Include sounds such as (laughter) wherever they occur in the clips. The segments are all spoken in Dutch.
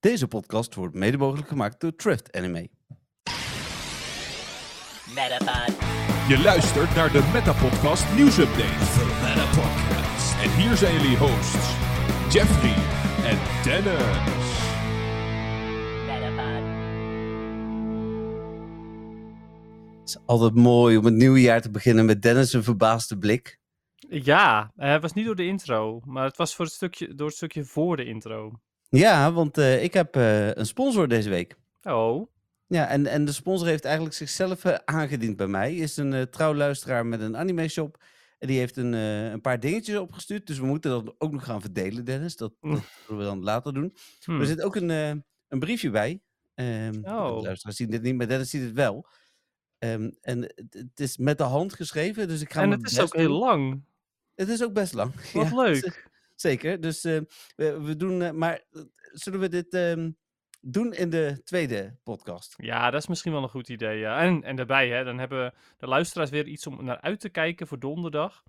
Deze podcast wordt mede mogelijk gemaakt door Thrift Anime. Metapod. Je luistert naar de Metapodcast nieuwsupdate. The Meta Podcast. En hier zijn jullie hosts, Jeffrey en Dennis. Metapod. Het is altijd mooi om het nieuwe jaar te beginnen met Dennis een verbaasde blik. Ja, eh, het was niet door de intro, maar het was voor het stukje, door het stukje voor de intro. Ja, want eh, ik heb eh, een sponsor deze week. Oh, Ja, en, en de sponsor heeft eigenlijk zichzelf eh, aangediend bij mij. Is een trouw luisteraar met een anime shop. En die heeft een, een paar dingetjes opgestuurd. Dus we moeten dat ook nog gaan verdelen, Dennis. Dat, dat zullen we dan later doen. hm. Er zit ook een, een briefje bij. De Oh. luisteraars zien dit niet, maar Dennis ziet het wel. Ehm, en het, het is met de hand geschreven, dus ik ga en het is ook heel lang. Het is ook best lang. (laughs) Wat Ja, leuk. Zeker. Dus eh, we, we doen. eh, maar eh, zullen we dit ehm, doen in de tweede podcast? Ja, dat is misschien wel een goed idee. Ja. En, en daarbij, hè, dan hebben de luisteraars weer iets om naar uit te kijken voor donderdag.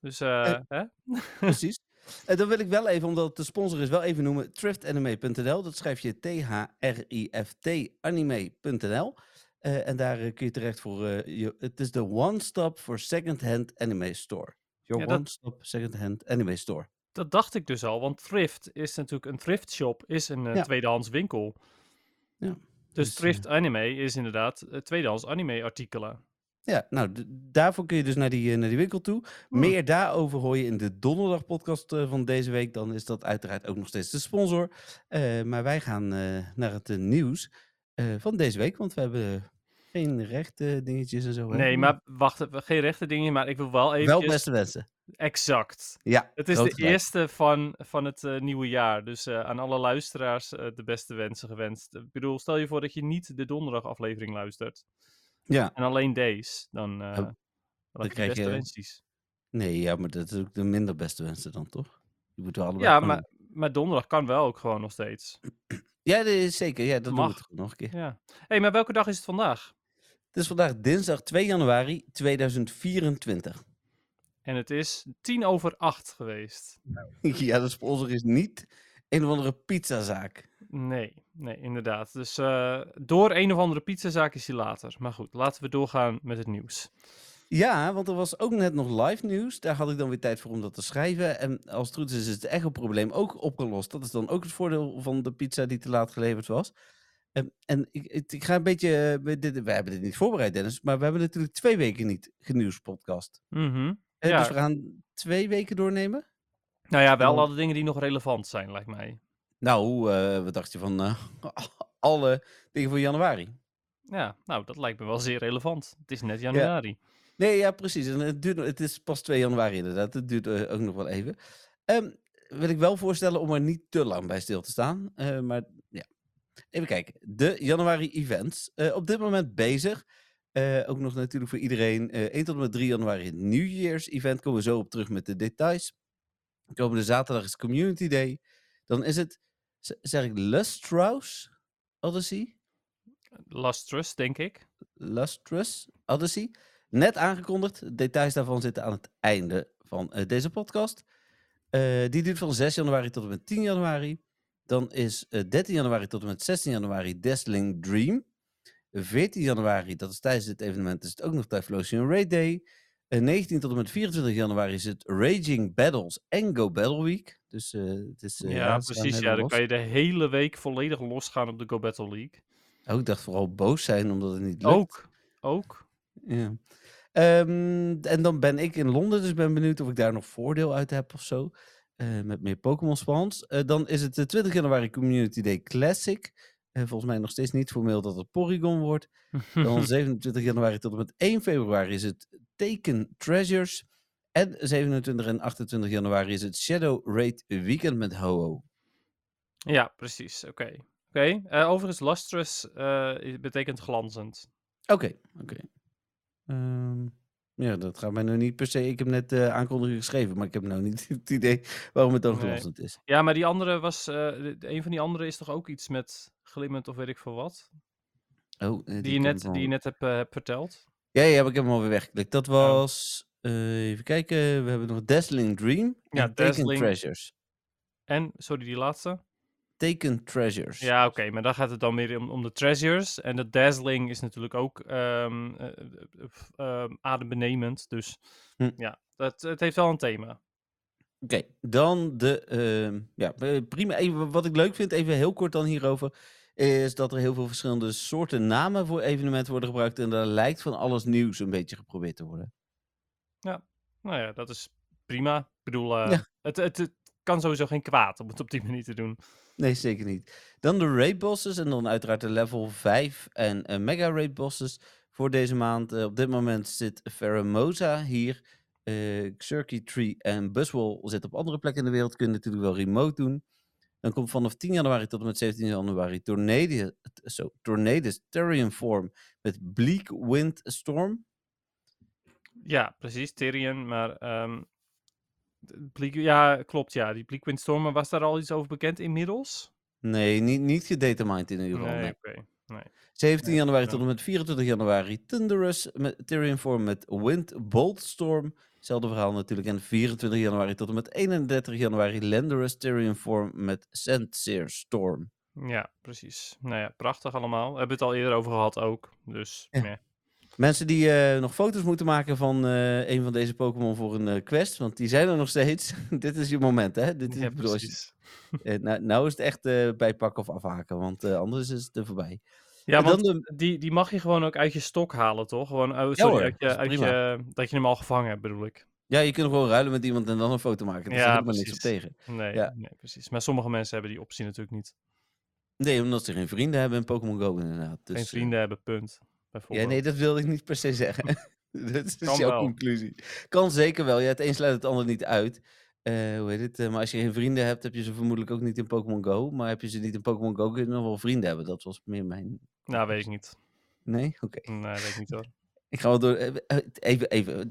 Dus, eh, Eh, hè? (laughs) Precies. En dan wil ik wel even, omdat het de sponsor is, wel even noemen: thriftanime.nl. Dat schrijf je T-H-R-I-F-T anime.nl. En daar kun je terecht voor. je, het is de one-stop for second-hand anime store. Your Ja, one-stop second-hand anime store. Dat dacht ik dus al, want thrift is natuurlijk een thrift shop, is een eh, Ja. tweedehands winkel. Ja, Dus, dus, thrift anime is inderdaad eh, tweedehands anime artikelen. Ja, nou, daarvoor kun je dus naar die, eh, naar die winkel toe. Hmm. Meer daarover hoor je in de donderdag podcast eh, van deze week. Dan is dat uiteraard ook nog steeds de sponsor. Eh, maar wij gaan eh, naar het eh, nieuws eh, van deze week. Want we hebben geen rechte dingetjes en zo. hè? Nee, maar wacht, even, geen rechte dingen, maar ik wil wel even... Wel beste wensen. Exact. Ja, Het is de gelijk. eerste van, van het eh, nieuwe jaar. Dus eh, aan alle luisteraars eh, de beste wensen gewenst. Ik bedoel, stel je voor dat je niet de donderdag aflevering luistert. Ja, En alleen deze. Dan, eh Oh, dan, je krijg beste je- wensies. nee, ja, maar dat is ook de minder beste wensen dan, toch? Die moeten we allebei Ja, maar, maar donderdag kan wel ook gewoon nog steeds. doen. Ja, zeker. Ja, dat doen we Mag. het gewoon nog een keer. Ja. hey, maar welke dag is het vandaag? Het is vandaag dinsdag 2 januari 2024. En het is tien over acht geweest. (laughs) ja, de sponsor is niet een of andere pizzazaak. Nee, nee, inderdaad. Dus eh, door een of andere pizzazaak is hij later. Maar goed, laten we doorgaan met het nieuws. Ja, want er was ook net nog live nieuws. Daar had ik dan weer tijd voor om dat te schrijven. En als het goed is, is het echo-probleem ook opgelost. Dat is dan ook het voordeel van de pizza die te laat geleverd was. En, en ik, ik, ga een beetje... eh, dit, we hebben dit niet voorbereid, Dennis. Maar we hebben natuurlijk twee weken niet genieuwspodcast. Mhm. Eh, Ja. Dus we gaan twee weken doornemen. Nou ja, wel alle dingen die nog relevant zijn, lijkt mij. Nou, eh, wat dacht je van (laughs) alle dingen voor januari? Ja, nou, dat lijkt me wel zeer relevant. Het is net januari. Nee, ja, precies. En het, duurt, het is pas 2 januari inderdaad. Het duurt ook nog wel even. Ehm, wil ik wel voorstellen om er niet te lang bij stil te staan. Maar even kijken. De januari events. Eh, op dit moment bezig. Eh, ook nog natuurlijk voor iedereen. eh 1 tot en met 3 januari New Year's event. Komen we zo op terug met de details. Komende zaterdag is Community Day. Dan is het, zeg ik, Lustrous Odyssey? Lustrous, denk ik. Lustrous Odyssey. Net aangekondigd. Details daarvan zitten aan het einde van deze podcast. Die duurt van 6 januari tot en met 10 januari. Dan is eh, 13 januari tot en met 16 januari Dazzling Dream. 14 januari, dat is tijdens dit evenement, is het ook nog Typhlosion Raid Day. Eh, 19 tot en met 24 januari is het Raging Battles en Go Battle Week. Dus eh, het is... eh, ja, precies. Ja, dan los. kan je de hele week volledig losgaan op de Go Battle League. Oh, ik dacht vooral boos zijn omdat het niet lukt. Ook. Ook. Ja. Ehm, en dan ben ik in Londen, dus ben benieuwd of ik daar nog voordeel uit heb of zo. Eh, met meer Pokémon spans. Eh, dan is het de 20 januari Community Day Classic. Eh, volgens mij nog steeds niet formeel dat het Porygon wordt. (laughs) Dan 27 januari tot en met 1 februari is het Taken Treasures. En 27 en 28 januari is het Shadow Raid Weekend met Ho-Oh. ja, precies. Oké. Oké. Overigens, lustrous betekent glanzend. Oké, oké. Ehm, ja, dat gaat mij nu niet per se. Ik heb net de aankondiging geschreven, maar ik heb nou niet (laughs) het idee waarom het dan Nee. is. Ja, maar die andere was... eh, een van die andere is toch ook iets met glimmend of weet ik veel wat? Oh, eh, Die, je ken net, wel. die je net hebt, eh, hebt verteld. Ja, ja, maar ik heb hem alweer weggeklikt. Dat was. eh, even kijken, we hebben nog Dazzling Dream. Ja, en Taken Treasures. En, sorry, die laatste? Taken Treasures. Ja, oké, maar dan gaat het dan meer om, om de treasures. En de dazzling is natuurlijk ook ehm, eh, eh, eh, ehm, adembenemend. Dus Hm. ja, dat, het heeft wel een thema. Oké, dan de. ehm, ja, prima. Even, wat ik leuk vind, even heel kort dan hierover. Is dat er heel veel verschillende soorten namen voor evenementen worden gebruikt. En daar lijkt van alles nieuws een beetje geprobeerd te worden. Nou ja, dat is prima. Ik bedoel, eh, Ja. het, het, het kan sowieso geen kwaad om het op die manier te doen. Nee, zeker niet. Dan de raid bosses en dan uiteraard de level 5 en eh, mega raid bosses voor deze maand. Eh, op dit moment zit Pheromosa hier. eh Circuit Tree en Buswell zitten op andere plekken in de wereld. Kunnen natuurlijk wel remote doen. Dan komt vanaf 10 januari tot en met 17 januari Tornadus, zo, Tornadus Therian met Bleak Wind Storm. Ja, precies, Tyrion. Maar ehm, ja, klopt, ja. Die maar was daar al iets over bekend inmiddels? Nee, niet, niet in ieder geval. Nee, nee. oké. Nee. 17 Nee, januari ja. tot en met 24 januari Thunderous met Tyrion Form met Wind Bolt Storm. Hetzelfde verhaal natuurlijk. En 24 januari tot en met 31 januari Landerous Tyrion Form met Sandseer Storm. Ja, precies. Nou ja, prachtig allemaal. We hebben het al eerder over gehad ook. Dus, Ja. meh. Mensen die eh, nog foto's moeten maken van eh, een van deze Pokémon voor een eh, quest, want die zijn er nog steeds. (laughs) Dit is je moment, hè? Dit is, Ja, bedoel, precies. (laughs) nou, nou is het echt bijpakken of afhaken, want anders is het er voorbij. Ja, want de- die, die mag je gewoon ook uit je stok halen, toch? Gewoon, oh, sorry, uit je, dat uit je, dat je hem al gevangen hebt, bedoel ik. Ja, je kunt gewoon ruilen met iemand en dan een foto maken. Daar Ja, is helemaal niks op tegen. Nee, Ja. nee, precies. Maar sommige mensen hebben die optie natuurlijk niet. Nee, omdat ze geen vrienden hebben in Pokémon Go inderdaad. Dus, Geen vrienden hebben, punt. Ja, nee, dat wilde ik niet per se zeggen. (laughs) dat is Kan jouw wel. conclusie. Kan zeker wel. Ja, het een sluit het ander niet uit. Eh, hoe heet het? Eh, maar als je geen vrienden hebt, heb je ze vermoedelijk ook niet in Pokémon Go. Maar heb je ze niet in Pokémon Go, kun je nog wel vrienden hebben. Dat was meer mijn... Nou, weet ik niet. Nee? Oké. Nee, weet ik niet hoor. (laughs) Ik ga wel door. eh, Even, even.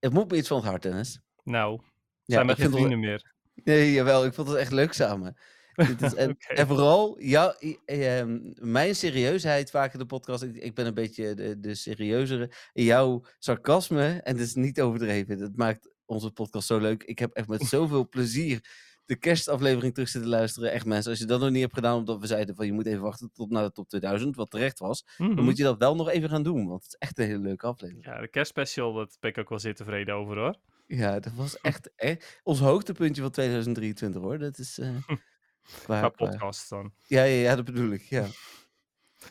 Het moet me iets van het hart, Dennis. Nou, Ja, zijn we ik geen wel- vrienden meer. Nee, jawel. Ik vond het echt leuk samen. Dit is, (laughs) en, vooral jou, ehm, mijn serieusheid vaak in de podcast. Ik, ik ben een beetje de, de serieuzere. Jouw sarcasme, en dat is niet overdreven. Dat maakt onze podcast zo leuk. Ik heb echt met (laughs) zoveel plezier de kerstaflevering terug zitten luisteren. Echt mensen, als je dat nog niet hebt gedaan, omdat we zeiden van je moet even wachten tot naar de top 2000, wat terecht was. Mhm. Dan moet je dat wel nog even gaan doen, want het is echt een hele leuke aflevering. Ja, de kerstspecial, dat ben ik ook wel zeer tevreden over hoor. Ja, dat was echt, echt ons hoogtepuntje van 2023 hoor. Dat is... eh, (laughs) qua- Qua qua- podcast dan. Ja, ja, ja, dat bedoel ik, ja. (laughs)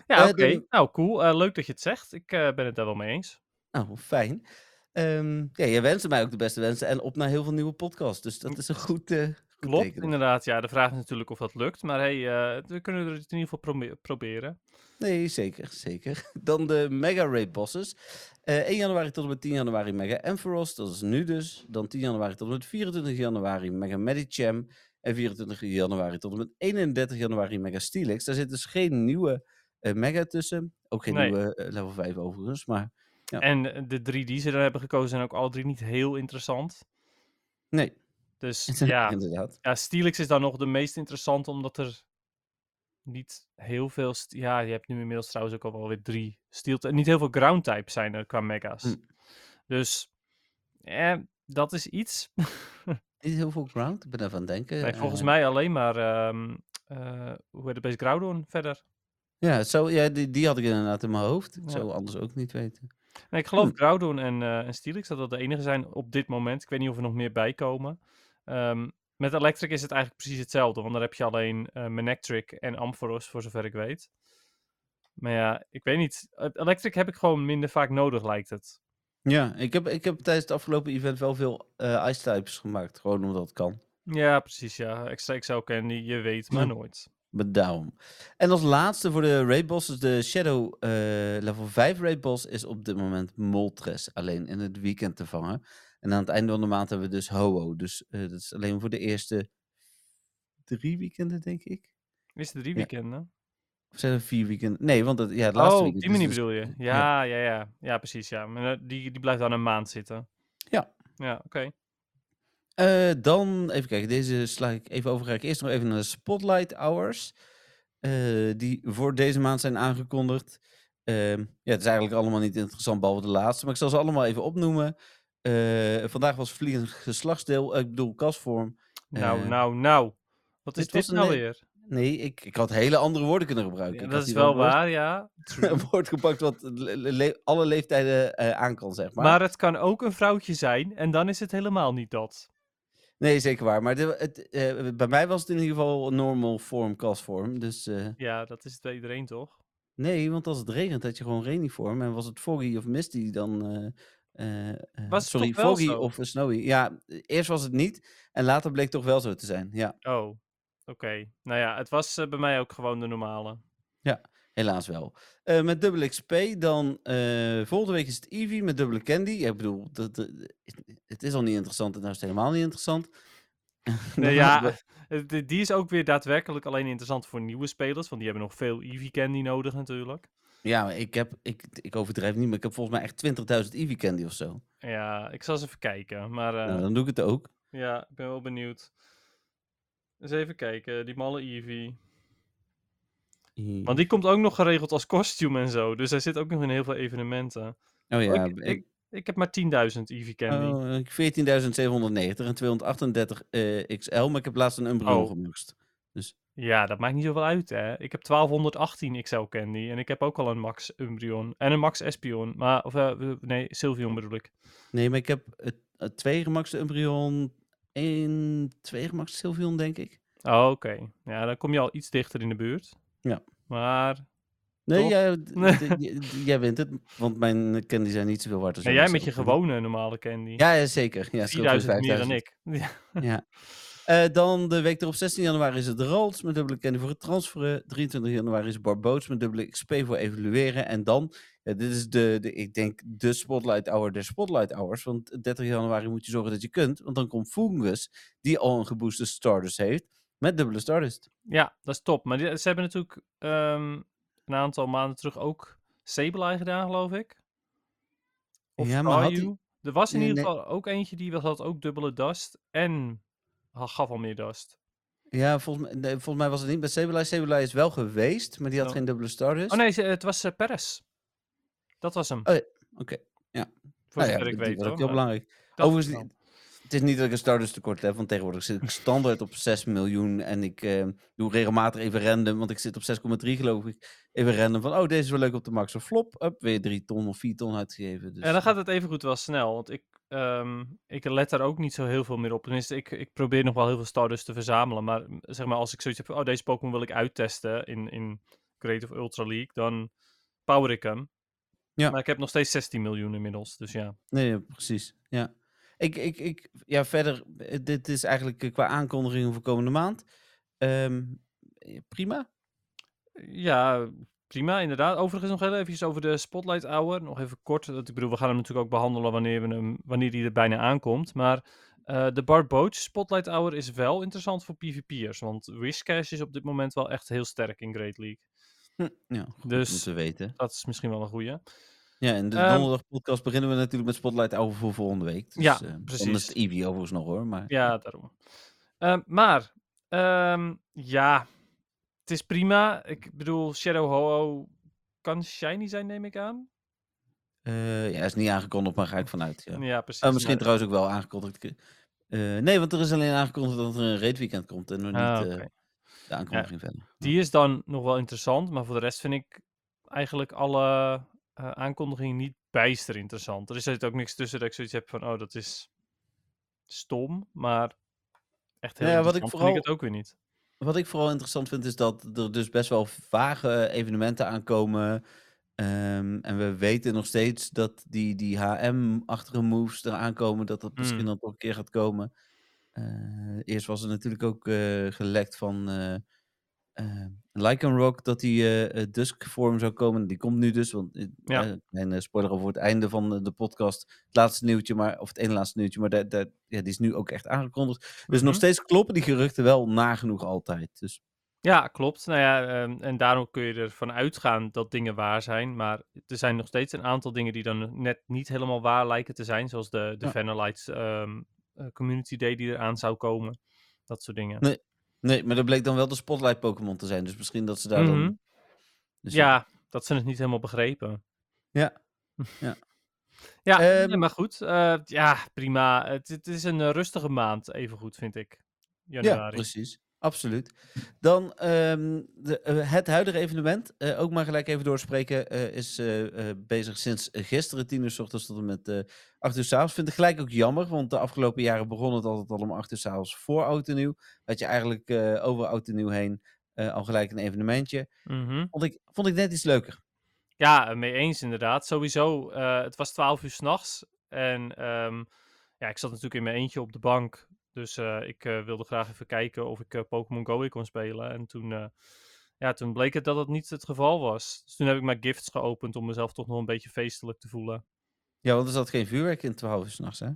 Ja, Eh, oké. Nou, cool. Eh, leuk dat je het zegt. Ik eh, ben het daar wel mee eens. Nou, fijn. Ehm, ja, jij wenste mij ook de beste wensen en op naar heel veel nieuwe podcasts. Dus dat is een goed, eh goed Klopt, teken. inderdaad. Ja, de vraag is natuurlijk of dat lukt. Maar hey, eh, we kunnen het in ieder geval probe- proberen. Nee, zeker, zeker. (laughs) Dan de Mega Raid bosses. Eh 1 januari tot en met 10 januari Mega Ampharos, dat is nu dus. Dan 10 januari tot en met 24 januari Mega Medicham. En 24 januari tot en met 31 januari Mega Steelix. Daar zit dus geen nieuwe eh, Mega tussen. Ook geen Nee. nieuwe eh, level 5 overigens, maar Ja. En eh, de drie die ze er hebben gekozen zijn ook alle drie niet heel interessant. nee, Dus (laughs) ja, inderdaad. ja Steelix is dan nog de meest interessante, omdat er niet heel veel... Ja, je hebt nu inmiddels trouwens ook al wel weer drie steel... Niet heel veel ground types zijn er qua mega's. Hm. Dus eh, dat is iets. (laughs) Niet heel veel ground, ik ben het denken. Nee, volgens Eh, mij alleen maar... ehm eh, hoe heet het bij Groudon verder? Ja, zo, ja die, die had ik inderdaad in mijn hoofd. Ik Ja. zou anders ook niet weten. Nee, ik geloof Hm. Groudon en, eh en Steelix dat dat de enige zijn op dit moment. Ik weet niet of er nog meer bij komen. Ehm, met Electric is het eigenlijk precies hetzelfde. Want dan heb je alleen eh Manectric en Ampharos, voor zover ik weet. Maar ja, ik weet niet. Electric heb ik gewoon minder vaak nodig, lijkt het. Ja, ik heb, ik heb tijdens het afgelopen event wel veel eh ice types gemaakt. Gewoon omdat het kan. Ja, precies, ja. Extra Excel Candy, je weet maar nooit. Maar daarom. En als laatste voor de raid bosses, de Shadow eh, level 5 raid boss is op dit moment Moltres. Alleen in het weekend te vangen. En aan het einde van de maand hebben we dus Ho-Oh. Dus eh, dat is alleen voor de eerste drie weekenden, denk ik. Is het drie Ja. weekenden? Of zijn er vier weekenden? Nee, want het, ja, het laatste Oh, die manier dus- bedoel je? Ja, ja, ja. Ja, precies, ja. Maar eh, die, die blijft dan een maand zitten. Ja. Ja, oké. Eh, dan, even kijken, deze sla ik even over. Ga ik eerst nog even naar de Spotlight Hours. eh, die voor deze maand zijn aangekondigd. Ehm, ja, het is eigenlijk allemaal niet interessant, behalve de laatste. Maar ik zal ze allemaal even opnoemen. Vandaag was vliegend geslachtsdeel, ik bedoel kasvorm. Nou, nou, nou. Wat is dit dit, nou weer? Nee, ik, ik had hele andere woorden kunnen gebruiken. Ja, dat is wel woord- waar, ja. (laughs) Een woord gepakt wat le- le- le- alle leeftijden eh, aan kan, zeg maar. Maar het kan ook een vrouwtje zijn en dan is het helemaal niet dat. Nee, zeker waar. Maar de, het, eh, bij mij was het in ieder geval een normal vorm, kasvorm. Dus eh, Ja, dat is het bij iedereen toch? nee, want als het regent had je gewoon rainiform. En was het foggy of misty dan... eh, Was het sorry, toch wel foggy zo? of snowy. Ja, eerst was het niet. En later bleek toch wel zo te zijn. Ja, Oh, oké. Nou ja, het was eh, bij mij ook gewoon de normale. helaas wel. Eh, met dubbele XP dan... eh, volgende week is het Eevee met dubbele Candy. Ja, ik bedoel, dat, dat- het is al niet interessant en nou is het helemaal niet interessant. (laughs) Nee, ja, die- is ook weer daadwerkelijk alleen interessant voor nieuwe spelers, want die hebben nog veel Eevee Candy nodig natuurlijk. Ja, maar ik, heb, ik, ik overdrijf niet, maar ik heb volgens mij echt 20.000 Eevee Candy of zo. Ja, ik zal eens even kijken, maar Nou, dan doe ik het ook. ja, ik ben wel benieuwd. Eens even kijken, die malle Eevee. Want die komt ook nog geregeld als costume en zo, dus hij zit ook nog in heel veel evenementen. Oh ja, ik, ik, heb maar 10.000 Eevee Candy. oh, ik 14.790 en 238 eh, XL, maar ik heb laatst een Umbreon Oh. gemust. Ja, dat maakt niet zoveel uit, hè. Ik heb 1218 XL Candy en ik heb ook al een Max Umbreon en een Max Espion. Maar, of eh, nee, Sylveon bedoel ik. Nee, maar ik heb het twee gemaxte Umbreon, één, twee gemaxte Sylveon, denk ik. Oh, oké. Ja, dan kom je al iets dichter in de buurt. Ja. Maar Nee, jij, (laughs) jij wint het, want mijn candy zijn niet zoveel waard als en jouw jij met je gewone normale Candy. Ja, ja, zeker. Ja, scheelt weer 4000 meer dan 5000. ik. (laughs) Ja. Eh, dan de week erop, 16 januari, is het Rals met dubbele candy voor het transferen. 23 januari is Barboots met dubbele XP voor evalueren. En dan, ja, dit is de, de, ik denk, de Spotlight Hour der Spotlight Hours. Want 30 januari moet je zorgen dat je kunt. Want dan komt Fungus, die al een gebooste Stardust heeft, met dubbele Stardust. ja, dat is top. Maar die- ze hebben natuurlijk ehm, een aantal maanden terug ook Sableye gedaan, geloof ik. Of Ja, maar had die-. Er was in Nee, ieder nee. geval ook eentje die had ook dubbele dust en gaf al meer dust. Ja, volgens mij, nee, volgens mij was het niet bij Sableye. Sableye is wel geweest, maar die had geen dubbele Stardust. Oh nee, het was uh, Perez. Dat was hem. Oh, Oké, ja. Voor Nou ja, ik weet ook hoor. heel belangrijk. dat Overigens. Het is niet dat ik een Stardust tekort heb, want tegenwoordig zit ik standaard op 6 miljoen. En ik eh, doe regelmatig even random, want ik zit op 6,3 geloof ik. Even random van, oh, deze is wel leuk op de max. Of flop, up, weer 3 ton of 4 ton uitgegeven. Dus, En dan gaat het evengoed wel snel, want ik, ehm, ik let daar ook niet zo heel veel meer op. Tenminste, ik, ik probeer nog wel heel veel Stardust te verzamelen, maar zeg maar als ik zoiets heb van, oh, deze Pokémon wil ik uittesten in, in Great of Ultra League, dan power ik hem. Ja. Maar ik heb nog steeds 16 miljoen inmiddels, dus ja. Nee, ja, precies. Ja. Ik, ik, ik, ja, verder, eh, dit is eigenlijk eh, qua aankondigingen voor komende maand. Ehm, eh, prima. Ja, prima, inderdaad. Overigens nog heel even over de Spotlight Hour. Nog even kort. Dat, ik bedoel, we gaan hem natuurlijk ook behandelen wanneer, we hem, wanneer die er bijna aankomt. Maar eh, de Bart Boach Spotlight Hour is wel interessant voor PvP'ers. Want Wishcash is op dit moment wel echt heel sterk in Great League. Hm, ja, Dus- te weten. Dat is misschien wel een goeie. Ja, en de Ehm, donderdag podcast beginnen we natuurlijk met Spotlight over voor volgende week. Dus, Ja, eh, Dan is precies. het Eevee overigens nog hoor, maar... Ja, daarom. Ehm, maar, ehm, ja, het is prima. Ik bedoel, Shadow Ho kan shiny zijn, neem ik aan. Eh, ja, is niet aangekondigd, maar ga ik vanuit. Ja. Ja, precies. Oh, misschien maar- trouwens ook wel aangekondigd. Eh, nee, want er is alleen aangekondigd dat er een raidweekend komt en nog niet Ah, eh, oké. de aankondiging verder. Die is dan nog wel interessant, maar voor de rest vind ik eigenlijk alle eh, aankondigingen niet bijster interessant. Er zit ook niks tussen dat ik zoiets heb van, oh, dat is stom, maar echt heel Nou ja, wat ik vind vooral- ik het ook weer niet. Wat ik vooral interessant vind is dat er dus best wel vage evenementen aankomen. Ehm, en we weten nog steeds dat die, die HM-achtige moves eraan komen, dat dat misschien Mm. dan toch een keer gaat komen. Eh, eerst was er natuurlijk ook eh, gelekt van eh eh Lycanroc dat die eh, Dusk vorm zou komen. Die komt nu dus, want Ja. een eh, spoiler over het einde van de- podcast. Het laatste nieuwtje, maar, of het ene laatste nieuwtje, maar dat, dat, ja, die is nu ook echt aangekondigd. Dus nog Mhm. steeds kloppen die geruchten wel nagenoeg altijd. Dus Ja, klopt. Nou ja, ehm, en daarom kun je ervan uitgaan dat dingen waar zijn. Maar er zijn nog steeds een aantal dingen die dan net niet helemaal waar lijken te zijn. Zoals de, de Ja. Ehm, eh, Community Day die eraan zou komen. Dat soort dingen. Nee, Nee, maar dat bleek dan wel de Spotlight Pokémon te zijn. Dus misschien dat ze daar Mhm. dan... Dus ja, dat ze het niet helemaal begrepen. Ja. (laughs) Ja. Ja, nee, Ehm, maar goed. eh, ja, prima. Het, het is een rustige maand, even goed, vind ik. Ja, Januari. precies. Absoluut. Dan ehm, de, eh, het huidige evenement, eh, ook maar gelijk even doorspreken, eh, is bezig sinds gisteren, 10 uur s ochtends tot en met 8 uur s avonds. Vind ik gelijk ook jammer, want de afgelopen jaren begon het altijd al om 8 uur s avonds voor Oud en Nieuw. Had je eigenlijk over Oud en Nieuw heen al gelijk een evenementje. Mhm. Vond ik, vond ik net iets leuker. Ja, mee eens inderdaad. Sowieso, het was 12 uur s'nachts. En ehm, ja, ik zat natuurlijk in mijn eentje op de bank. Dus eh, ik eh, wilde graag even kijken of ik eh, Pokémon Go weer kon spelen. En toen, ja, toen bleek het dat dat niet het geval was. Dus toen heb ik mijn gifts geopend om mezelf toch nog een beetje feestelijk te voelen. Ja, want er zat geen vuurwerk in 12 uur s'nachts, hè?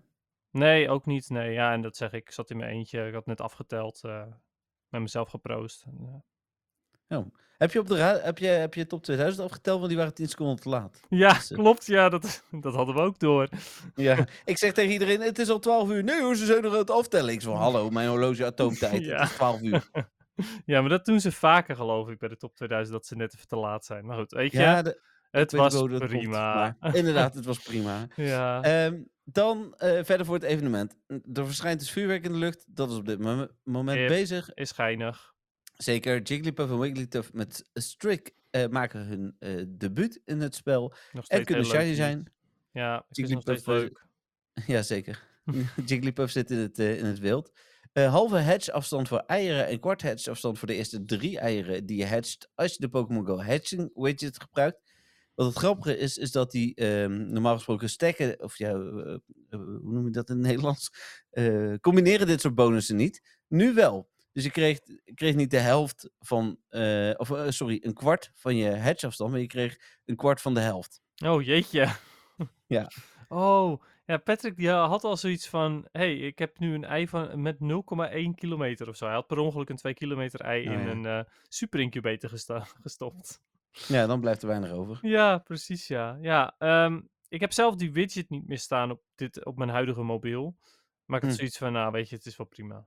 Nee, ook niet. Nee, ja, en dat zeg ik. Ik zat in mijn eentje. Ik had net afgeteld. met mezelf geproost. En, Oh. Heb je op de heb je, heb je top 2000 afgeteld, want die waren 10 seconden te laat. Ja, Dus, eh, klopt. Ja, dat, dat hadden we ook door. Ja, (laughs) ik zeg tegen iedereen, het is al 12 uur. Nee hoor, ze zijn nog aan het aftellen. Ik zeg, hallo, mijn horloge atoomtijd. Ja. Het is 12 uur. (laughs) Ja, maar dat doen ze vaker, geloof ik, bij de top 2000, dat ze net even te laat zijn. Maar goed, weet je, Ja, de, het was komt, prima. maar (laughs) inderdaad, het was prima. ja, Ehm, dan eh, verder voor het evenement. Er verschijnt dus vuurwerk in de lucht. Dat is op dit mom- moment bezig. is geinig. Zeker Jigglypuff en Wigglytuff met Strick eh, maken hun eh, debuut in het spel. En kunnen leuk shiny zijn. Ja, Jigglypuff, eh, (laughs) leuk. Jazeker. (laughs) Jigglypuff zit in het, eh, in het wild. Halve hatch afstand voor eieren en kwart hatch afstand voor de eerste drie eieren die je hatcht als je de Pokémon Go hatching widget gebruikt. Wat het grappige is, is dat die ehm, normaal gesproken stekken, of ja, hoe noem je dat in het Nederlands? Combineren dit soort bonussen niet. Nu wel. Dus je kreeg, kreeg niet de helft van, eh, of eh, sorry, een kwart van je hatch afstand, maar je kreeg een kwart van de helft. Oh, jeetje. (laughs) Ja. Oh, ja, Patrick die had al zoiets van, hey, ik heb nu een ei van, met 0,1 kilometer of zo. Hij had per ongeluk een 2 kilometer ei Oh, in ja. een eh super incubator gesta- (laughs) gestopt. Ja, dan blijft er weinig over. Ja, precies, ja. Ja, ehm, ik heb zelf die widget niet meer staan op, dit, op mijn huidige mobiel. Maar ik had Hm. zoiets van, nou, weet je, het is wel prima.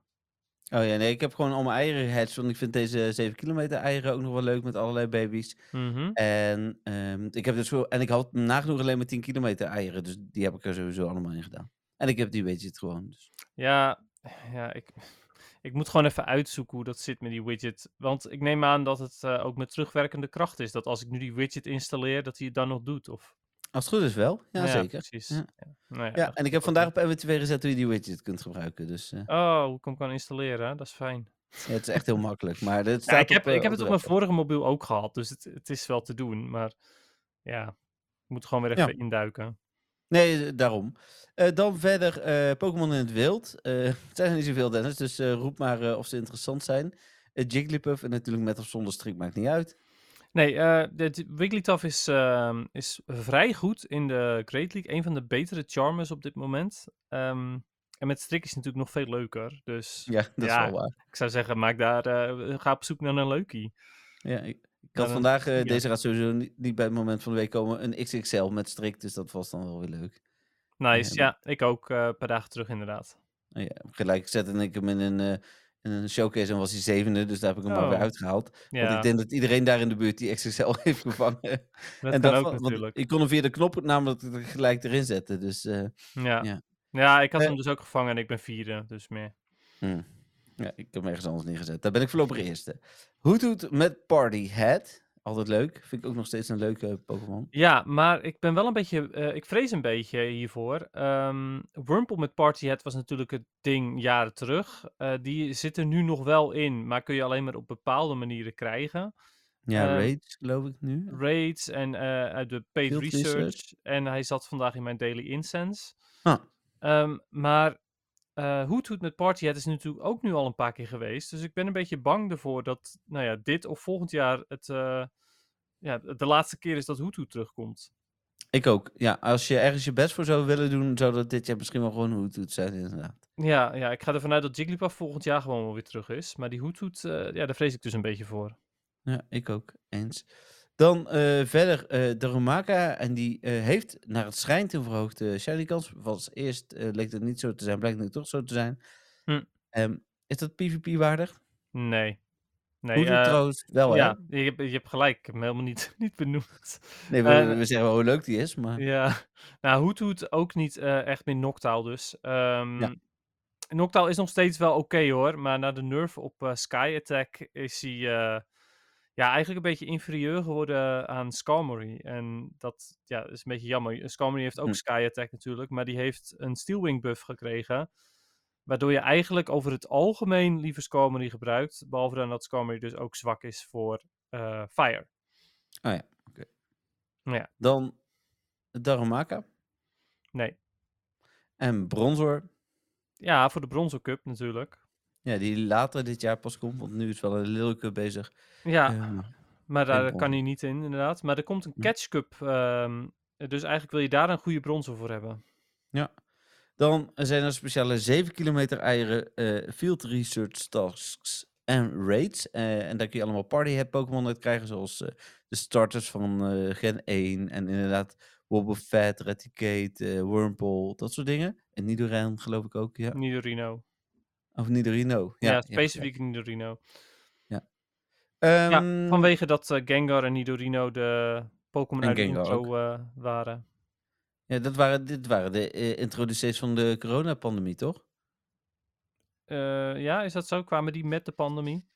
Oh ja, nee, ik heb gewoon al mijn eieren gehatcht, want ik vind deze 7 kilometer eieren ook nog wel leuk met allerlei baby's. Mhm. En, ehm, ik heb dus en ik had nagenoeg alleen maar 10 kilometer eieren, dus die heb ik er sowieso allemaal in gedaan. En ik heb die widget gewoon. Dus. Ja, ja ik, (laughs) ik moet gewoon even uitzoeken hoe dat zit met die widget. Want ik neem aan dat het eh, ook met terugwerkende kracht is. Dat als ik nu die widget installeer, dat hij het dan nog doet. Of... Als het goed is wel, ja, zeker. precies. Ja. Ja. Nou ja, Ja, en ik heb vandaag op MW2 gezet hoe je die widget kunt gebruiken. Dus eh, Oh, hoe ik hem kan installeren, dat is fijn. ja, het is echt heel makkelijk. Maar Ja, (laughs) staat ik heb, op, eh, ik heb op het op mijn vorige mobiel ook gehad, dus het, het is wel te doen. Maar ja, ik moet gewoon weer Ja. even induiken. Nee, eh, daarom. Dan verder Pokémon in het wild. Het zijn er niet zoveel, Dennis, dus roep maar of ze interessant zijn. Jigglypuff en natuurlijk met of zonder strik maakt niet uit. Nee, eh de de Wigglytuff is, ehm, is vrij goed in de Great League. Een van de betere Charmers op dit moment. Ehm, en met strik is het natuurlijk nog veel leuker. Dus Ja, (laughs) dat Ja. is wel waar. ik zou zeggen, maak daar, eh, ga op zoek naar een leukie. Ja, ik, had vandaag, eh, ja. deze gaat sowieso niet, niet bij het moment van de week komen, een XXL met strik, dus dat was dan wel weer leuk. Nice, ja, ik ook eh, een paar dagen terug inderdaad. Nou ja, gelijk zette ik hem in een, eh, in een showcase en was hij zevende, dus daar heb ik hem maar weer Oh. uitgehaald. Want ik denk dat iedereen daar in de buurt die XXL (laughs) heeft gevangen. dat en dat ook want natuurlijk. ik kon hem via de knop namelijk gelijk erin zetten, dus... eh, Ja. ja. Ja. ik had Eh. hem dus ook gevangen en ik ben vierde, dus meer. Hmm. Ja, ik heb hem ergens anders neergezet. Daar ben ik voorlopig eerste. Hoothoot met Party Hat. Altijd leuk. Vind ik ook nog steeds een leuke Pokémon. Ja, maar ik ben wel een beetje, eh, ik vrees een beetje hiervoor. Ehm Wurmple met Partyhead was natuurlijk het ding jaren terug. Eh, die zit er nu nog wel in, maar kun je alleen maar op bepaalde manieren krijgen. Ja, Eh, Rage geloof ik nu. Raids en eh, uit de paid research. research. En hij zat vandaag in mijn daily incense. Ah. Ehm, maar eh Hoothoot met Partyhead is natuurlijk ook nu al een paar keer geweest. Dus ik ben een beetje bang ervoor dat nou ja, dit of volgend jaar het, eh, ja, de laatste keer is dat Hoothoot terugkomt. Ik ook. Ja, als je ergens je best voor zou willen doen, zou dat dit jaar misschien wel gewoon Hoothoot zijn, inderdaad. Ja, ja, ik ga ervan uit dat Jigglypuff volgend jaar gewoon wel weer terug is. Maar die Hoothoot, eh ja, daar vrees ik dus een beetje voor. Ja, ik ook. Eens. Dan eh, verder eh, de Romaka. En die eh, heeft naar het schijnt een verhoogde shiny kans. Was eerst leek het niet zo te zijn, blijkt nu toch zo te zijn. Hm. Ehm, is dat PvP waardig? Nee. Nee, trouwens wel, hè? ja, je, hebt- je hebt gelijk. Ik heb hem helemaal niet, (laughs) niet benoemd. Nee, we, we zeggen wel hoe leuk die is, maar... Ja, nou, Hoothoot ook niet echt meer Noctowl dus. Ja. Noctowl is nog steeds wel oké hoor, maar na de nerf op Sky Attack is hij ja, eigenlijk een beetje inferieur geworden aan Skarmory. En dat ja, is een beetje jammer. Skarmory heeft ook Hm. Sky Attack natuurlijk, maar die heeft een Steelwing buff gekregen. Waardoor je eigenlijk over het algemeen liever Skarmory gebruikt. Behalve dan dat Skarmory dus ook zwak is voor eh, Fire. Dan Darumaka Nee. en Bronzor. Ja, voor de Bronzer Cup natuurlijk. Ja, die later dit jaar pas komt, want nu is wel een Cup bezig. Ja, Ehm, maar daar kan hij niet in inderdaad. Maar er komt een. Catch Cup. ehm, dus eigenlijk wil je daar een goede bronzer voor hebben. Dan zijn er speciale 7 kilometer eieren, eh, field research tasks en raids. Eh, en daar kun je allemaal party Pokémon uit krijgen, zoals eh, de starters van eh, Gen 1. En inderdaad Wobbuffet, Raticate, eh Wurmple, dat soort dingen. En Nidoran geloof ik ook, ja. Nidorino. Of Nidorino. Ja, Ja, ja, specifiek Nidorino. Ehm, ja, vanwege dat eh, Gengar en Nidorino de Pokémon uit de intro eh, waren. ja, dat waren, dit waren de eh, introducees van de coronapandemie, toch? Ja, is dat zo? Kwamen die met de pandemie?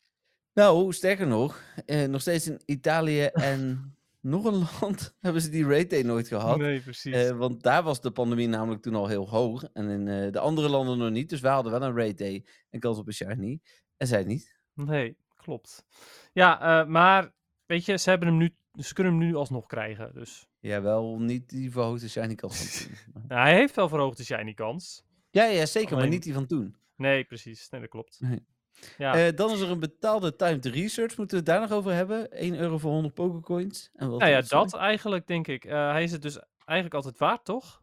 Nou, sterker nog, nog steeds in Italië en nog een (laughs) land hebben ze die day nooit gehad. Nee, precies. Eh, want daar was de pandemie namelijk toen al heel hoog. En in eh, de andere landen nog niet. Dus wij hadden wel een day en kans op een shiny. En zij niet. nee, klopt. Ja, eh, maar weet je, ze, hebben hem nu, ze kunnen hem nu alsnog krijgen. Dus. Ja, wel niet die verhoogde shiny kans (laughs) Nou, hij heeft wel verhoogde shiny kans. Ja, ja, zeker. Maar niet die van toen. Nee, precies. Nee, dat klopt. Nee. Ja, Eh, dan is er een betaalde timed research. Moeten we het daar nog over hebben? 1 euro voor 100 pokercoins. En wat nou ja, dat eigenlijk denk ik. Eh, hij is het dus eigenlijk altijd waard, toch?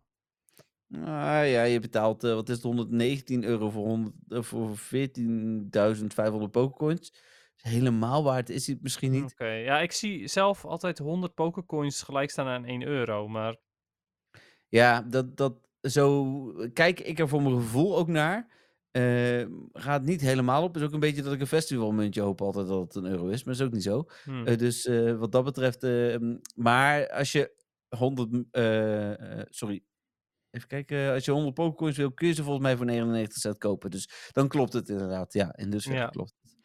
Ah ja, je betaalt, eh, wat is het, 119 euro voor, 100, eh, voor 14.500 pokercoins. Helemaal waard is hij het misschien niet. Oké, ja, ik zie zelf altijd 100 pokercoins gelijk staan aan 1 euro. Maar Ja, dat, dat, zo kijk ik er voor mijn gevoel ook naar. Eh, gaat niet helemaal op. is ook een beetje dat ik een festivalmuntje hoop altijd dat het een euro is. Maar dat is ook niet zo. hm, Eh, dus eh, wat dat betreft... eh, mm, maar als je 100... m- eh, sorry. Even kijken. Als je 100 pokercoins wil, kun je ze volgens mij voor 99 cent kopen. Dus dan klopt het inderdaad. Ja, in dus Ja. klopt het.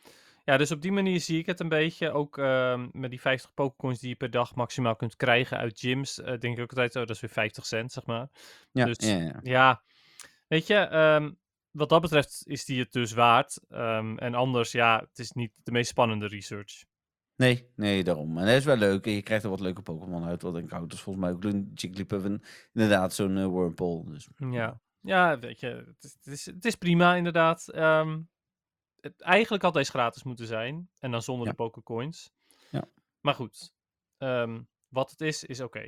ja, dus op die manier zie ik het een beetje. Ook ehm, met die 50 pokercoins die je per dag maximaal kunt krijgen uit gyms. denk ik ook altijd, oh, dat is weer 50 cent, zeg maar. Ja, Dus- ja, ja. Ja, weet je, ehm, wat dat betreft is die het dus waard. Ehm, en anders, ja, het is niet de meest spannende research. Nee, nee, daarom. En dat is wel leuk. En je krijgt er wat leuke Pokémon uit. Wat ik houd. Dus volgens mij ook een Jigglypuff en inderdaad zo'n Wurmple. Dus, Ja, ja weet je, het is, het is, het is prima inderdaad. Ehm, het, eigenlijk had deze gratis moeten zijn. En dan zonder Ja. de pokercoins. Ja. Maar goed, ehm, wat het is, is oké.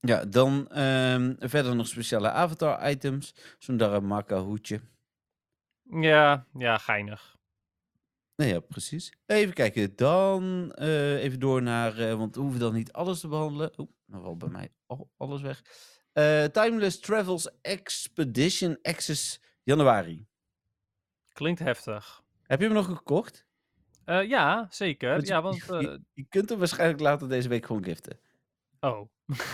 Ja, dan ehm, verder nog speciale avatar-items. Zo'n Daramaka hoedje. Ja, ja, geinig. Nee, ja, precies. Even kijken. Dan eh, even door naar... eh, want we hoeven dan niet alles te behandelen. Oeh, nog wel bij mij al, alles weg. Eh, Timeless Travels Expedition Access januari. Klinkt heftig. Heb je hem nog gekocht? Ja, zeker. Want ja, want... je, je, je kunt hem waarschijnlijk later deze week gewoon giften. oh,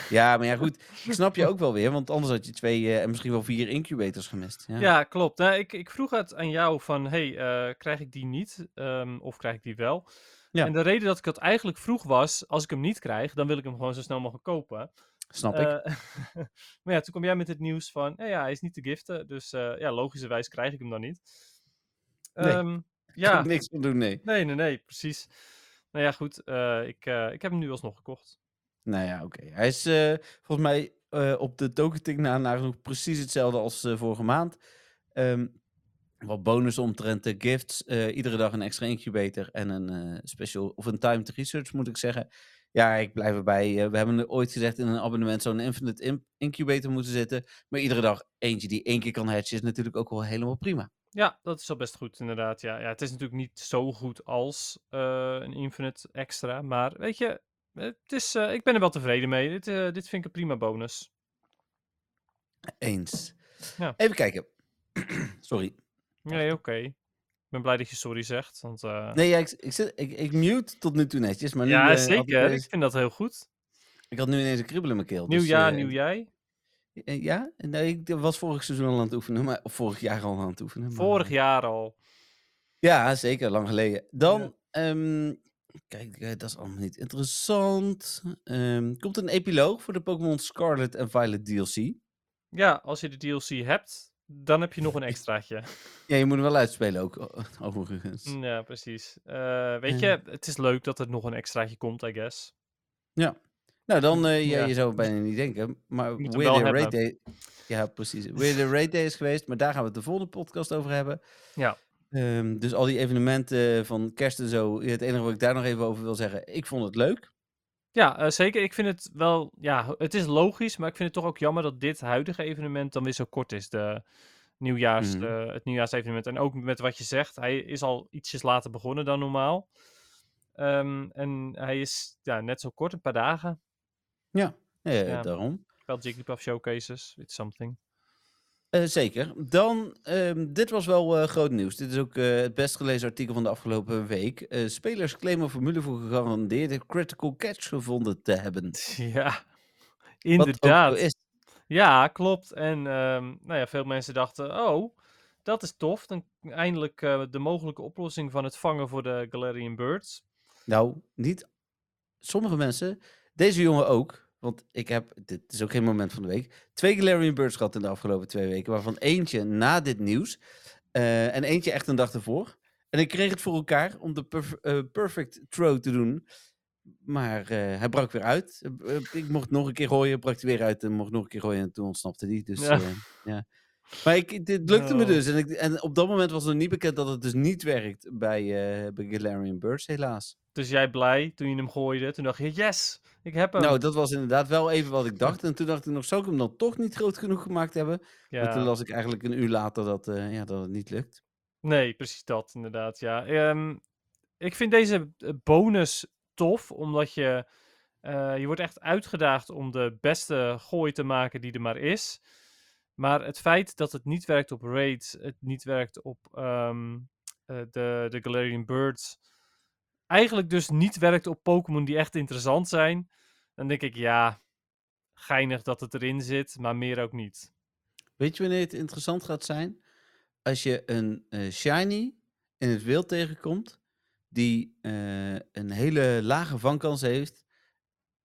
Ja, maar ja, goed. Ik snap je ook wel weer, want anders had je twee eh, en misschien wel vier incubators gemist. Ja. Ja, klopt. Nou, ik, ik vroeg het aan jou van, hey, eh, krijg ik die niet? Ehm, of krijg ik die wel? Ja. En de reden dat ik het eigenlijk vroeg was, als ik hem niet krijg, dan wil ik hem gewoon zo snel mogelijk kopen. Snap ik. Eh, (laughs) maar ja, toen kwam jij met het nieuws van, ja, ja hij is niet te giften. Dus ja, logischerwijs krijg ik hem dan niet. Nee. Ehm, (laughs) ja, ik niks van doen, nee. nee, nee, nee, precies. Nou ja, goed. ik, ik heb hem nu alsnog gekocht. Nou ja, oké. Hij is eh, volgens mij eh, op de tokentik na nagenoeg precies hetzelfde als eh, vorige maand. Ehm, wat bonus omtrent de gifts. iedere dag een extra incubator en een special of een timed research moet ik zeggen. Ja, ik blijf erbij. we hebben ooit gezegd in een abonnement zo'n infinite in- incubator moeten zitten. Maar iedere dag eentje die één keer kan hatchen is natuurlijk ook wel helemaal prima. Ja, dat is wel best goed, inderdaad. Ja, ja, het is natuurlijk niet zo goed als een Infinite Extra. Maar weet je, het is, eh, ik ben er wel tevreden mee. Dit, eh, dit vind ik een prima bonus. Eens. Ja. Even kijken. (clears throat) Sorry. Nee, oké. Ik ben blij dat je sorry zegt. Want, eh, Nee, ja, ik, ik, zit, ik, ik mute tot nu toe netjes. Maar nu, ja, ik zeker. Ik vind dat heel goed. Ik had nu ineens een kribbel in mijn keel. Nieuw dus, jaar, nieuw jij. Ja? Nee, ik was vorig seizoen al aan het oefenen, maar, of vorig jaar al aan het oefenen. Maar, Vorig jaar al. Ja, zeker, lang geleden. Dan, Ja. ehm, kijk, eh, dat is allemaal niet interessant. Ehm, komt een epiloog voor de Pokémon Scarlet en Violet DLC. Ja, als je de DLC hebt, dan heb je nog een extraatje. (laughs) Ja, je moet hem wel uitspelen ook, overigens. ja, precies. Eh, weet je, het is leuk dat er nog een extraatje komt, I guess. Nou, dan, ja, Ja. je zou het bijna niet denken, maar wel the Raid. Day... Ja, precies. Where the Raid Day is geweest, maar daar gaan we het de volgende podcast over hebben. Ja. Ehm, dus al die evenementen van kerst en zo, het enige wat ik daar nog even over wil zeggen, ik vond het leuk. Ja, eh, zeker. Ik vind het wel, ja, het is logisch, maar ik vind het toch ook jammer dat dit huidige evenement dan weer zo kort is. De nieuwjaars, eh, het nieuwjaarsevenement. En ook met wat je zegt, hij is al ietsjes later begonnen dan normaal. Ehm, en hij is ja, net zo kort, een paar dagen. Ja, eh, Ja. daarom. Wel Jigglypuff showcases, it's something. Eh, zeker. Dan, ehm, dit was wel eh, groot nieuws. Dit is ook eh, het best gelezen artikel van de afgelopen week. Spelers claimen formule voor gegarandeerde critical catch gevonden te hebben. (laughs) Ja, inderdaad. is. Ja, klopt. En ehm, nou ja, veel mensen dachten, oh, dat is tof. Dan eindelijk de mogelijke oplossing van het vangen voor de Galarian Birds. Nou, niet sommige mensen, deze jongen ook. Want ik heb, dit is ook geen moment van de week, twee Galarian Birds gehad in de afgelopen twee weken. Waarvan eentje na dit nieuws eh, en eentje echt een dag ervoor. En ik kreeg het voor elkaar om de perf- eh, perfect throw te doen. Maar eh, hij brak weer uit. Ik mocht nog een keer gooien, brak hij weer uit en mocht nog een keer gooien en toen ontsnapte hij. Dus Ja. ja. Ja. Maar ik, dit lukte me Oh. dus. En, ik, en op dat moment was nog niet bekend dat het dus niet werkt bij, eh bij Galarian Birds, helaas. Dus jij blij toen je hem gooide. Toen dacht je, yes, ik heb hem. Nou, dat was inderdaad wel even wat ik dacht. En toen dacht ik nog, zou ik hem dan toch niet groot genoeg gemaakt hebben? Maar toen ja. las ik eigenlijk een uur later dat, eh, ja, dat het niet lukt. Nee, precies dat, inderdaad. Ja. Ehm, ik vind deze eh, bonus tof, omdat je, je wordt echt uitgedaagd om de beste gooi te maken die er maar is. Maar het feit dat het niet werkt op raids, het niet werkt op ehm, eh, de, de Galarian Birds, eigenlijk dus niet werkt op Pokémon die echt interessant zijn, dan denk ik, ja, geinig dat het erin zit, maar meer ook niet. Weet je wanneer het interessant gaat zijn? Als je een eh, shiny in het wild tegenkomt, die eh, een hele lage vangkans heeft,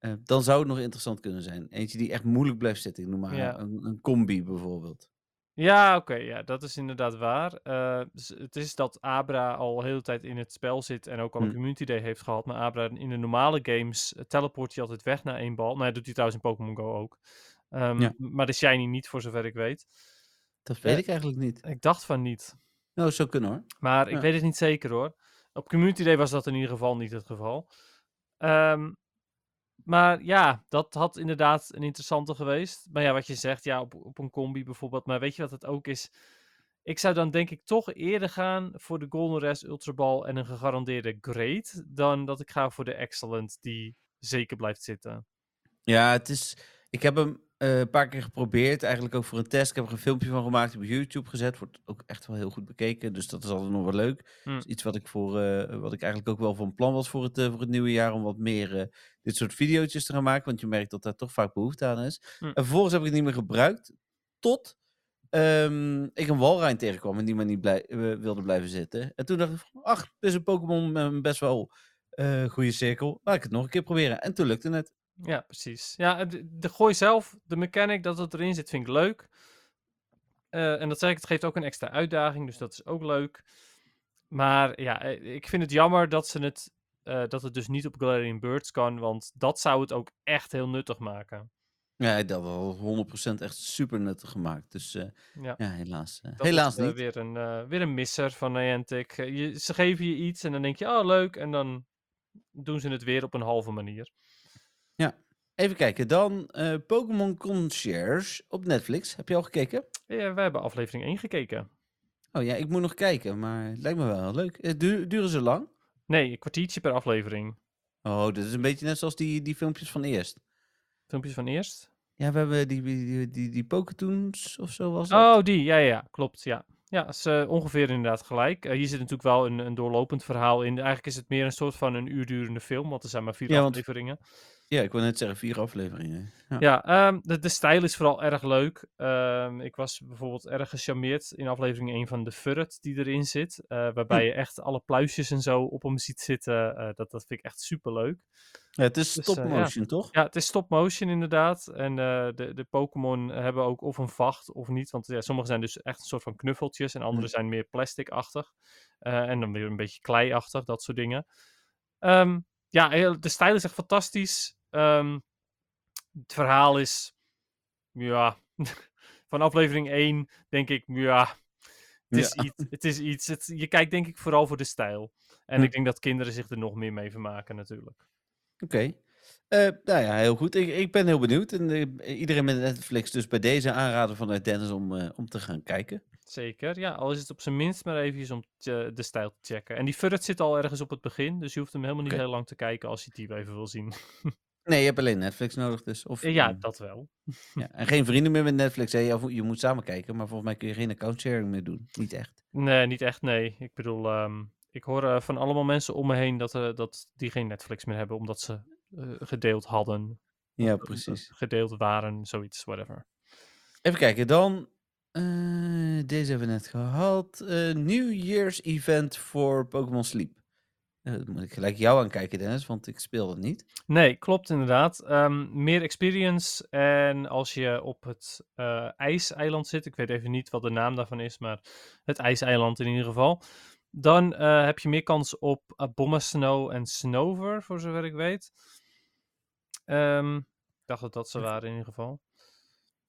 eh, dan zou het nog interessant kunnen zijn. Eentje die echt moeilijk blijft zitten. Ik noem maar Ja. een, een combi bijvoorbeeld. Ja, oké, ja, dat is inderdaad waar. Eh, dus het is dat Abra al de hele tijd in het spel zit en ook al een Hm. community day heeft gehad. Maar Abra in de normale games eh, teleport hij altijd weg naar één bal. Nou, dat doet hij trouwens in Pokémon Go ook. Ehm, Ja. Maar de Shiny niet, voor zover ik weet. Dat weet ik eigenlijk niet. Ik dacht van niet. Nou, zou kunnen hoor. Maar ik weet het niet zeker hoor. Op Community Day was dat in ieder geval niet het geval. Ehm, maar ja, dat had inderdaad een interessante geweest. Maar ja, wat je zegt, ja, op, op een combi bijvoorbeeld. Maar weet je wat het ook is? Ik zou dan denk ik toch eerder gaan voor de Golden Rest Ultra Ball en een gegarandeerde Great. Dan dat ik ga voor de Excellent, die zeker blijft zitten. Ja, het is. Ik heb hem eh, een paar keer geprobeerd, eigenlijk ook voor een test. Ik heb er een filmpje van gemaakt, op YouTube gezet. Wordt ook echt wel heel goed bekeken, dus dat is altijd nog wel leuk. Hm. Iets wat ik, voor, eh, wat ik eigenlijk ook wel van plan was voor het, eh, voor het nieuwe jaar, om wat meer dit soort video's te gaan maken, want je merkt dat daar toch vaak behoefte aan is. Hm. En vervolgens heb ik het niet meer gebruikt, tot ehm, ik een walrein tegenkwam en die maar niet blij, wilde blijven zitten. En toen dacht ik, van, ach, dit is een Pokémon met een best wel goede cirkel. Laat ik het nog een keer proberen. En toen lukte het. Ja, precies. Ja, de, de gooi zelf, de mechanic dat het erin zit, vind ik leuk. Eh, en dat zeg ik, het geeft ook een extra uitdaging, dus dat is ook leuk. Maar ja, eh, ik vind het jammer dat, ze het, eh, dat het dus niet op Galarian Birds kan, want dat zou het ook echt heel nuttig maken. Ja, dat wel 100% echt super nuttig gemaakt. Dus Ja, ja, helaas. helaas is niet. weer, een, weer een misser van Niantic. Je, ze geven je iets en dan denk je, oh leuk, en dan doen ze het weer op een halve manier. Even kijken, dan eh, Pokémon Concierge op Netflix. Heb je al gekeken? Ja, wij hebben aflevering 1 gekeken. Oh ja, ik moet nog kijken, maar het lijkt me wel leuk. Eh, duren ze lang? Nee, een kwartiertje per aflevering. Oh, dit is een beetje net zoals die, die filmpjes van eerst. Filmpjes van eerst. Ja, we hebben die, die, die, die, Pokétoons of zo was dat. Oh, die. Ja, ja, klopt. Ja, ja is eh, ongeveer inderdaad gelijk. Hier zit natuurlijk wel een, een doorlopend verhaal in. Eigenlijk is het meer een soort van een uur durende film, want er zijn maar vier Ja, want- afleveringen. Ja, ik wil net zeggen vier afleveringen. Ja. Ja, ehm, de, de stijl is vooral erg leuk. Ehm, ik was bijvoorbeeld erg gecharmeerd in aflevering 1 van de Furret die erin zit. eh, waarbij Hm. je echt alle pluisjes en zo op hem ziet zitten. eh, dat, dat vind ik echt super leuk. Ja, het is Dus, stop eh, ja. motion, toch? Ja, het is stop motion inderdaad. En de, de Pokémon hebben ook of een vacht of niet. Want ja, sommige zijn dus echt een soort van knuffeltjes. En andere Hm. zijn meer plastic-achtig. En dan weer een beetje klei-achtig, dat soort dingen. Ehm, ja, de stijl is echt fantastisch. Ehm, het verhaal is, ja, (laughs) van aflevering 1 denk ik, ja, het is Ja. iets. Het is iets het, je kijkt denk ik vooral voor de stijl. En Hm. ik denk dat kinderen zich er nog meer mee vermaken natuurlijk. Oké. Eh, nou ja, heel goed. Ik, ik ben heel benieuwd. En eh, iedereen met Netflix dus bij deze aanraden vanuit Dennis om, eh, om te gaan kijken. Zeker, ja. Al is het op zijn minst maar even om te- de stijl te checken. En die Furret zit al ergens op het begin, dus je hoeft hem helemaal niet heel lang te kijken als je die even wil zien. (laughs) Nee, je hebt alleen Netflix nodig dus. Of, Eh, ja, eh, dat wel. (laughs) ja. En geen vrienden meer met Netflix. Hè? Je, je moet samen kijken, maar volgens mij kun je geen account sharing meer doen. Niet echt. Nee, niet echt, nee. Ik bedoel, ehm, ik hoor eh, van allemaal mensen om me heen dat, dat die geen Netflix meer hebben, omdat ze gedeeld hadden. Ja, of, precies. Gedeeld waren, zoiets, whatever. Even kijken, dan. deze hebben we net gehad. Eh New Year's event voor Pokémon Sleep. Eh, dat moet ik gelijk jou aankijken, Dennis, want ik speel het niet. Nee, klopt inderdaad. Ehm, meer experience. En als je op het eh, ijseiland zit, ik weet even niet wat de naam daarvan is, maar het ijseiland in ieder geval. Dan eh, heb je meer kans op uh, Snow en Snover, voor zover ik weet. Ehm, ik dacht dat dat ze waren in ieder geval.